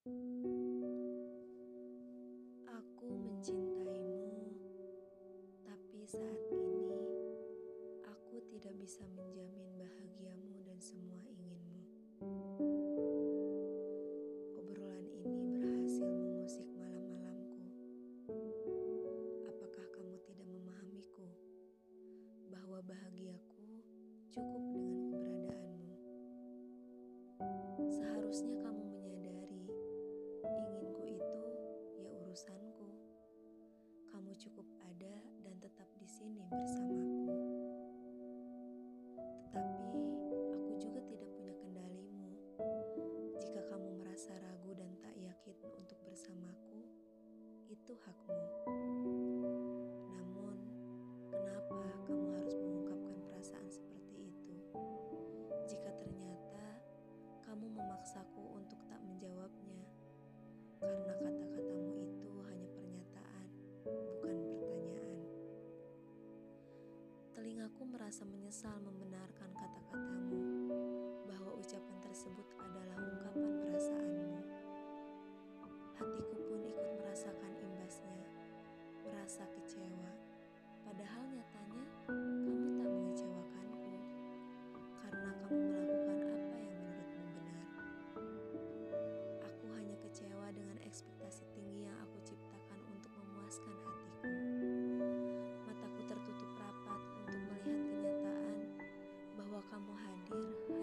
Aku mencintaimu, tapi saat ini aku tidak bisa menjamin bahagiamu dan semua inginmu. Obrolan ini berhasil mengusik malam-malamku. Apakah kamu tidak memahamiku bahwa bahagiaku cukup dengan keberadaanmu? Seharusnya kamu cukup ada dan tetap di sini bersamaku. Tetapi aku juga tidak punya kendalimu. Jika kamu merasa ragu dan tak yakin untuk bersamaku, itu hakmu. Namun, kenapa kamu harus mengungkapkan perasaan seperti itu? Jika ternyata kamu memaksaku Telingaku merasa menyesal membenarkan kata-katamu hadir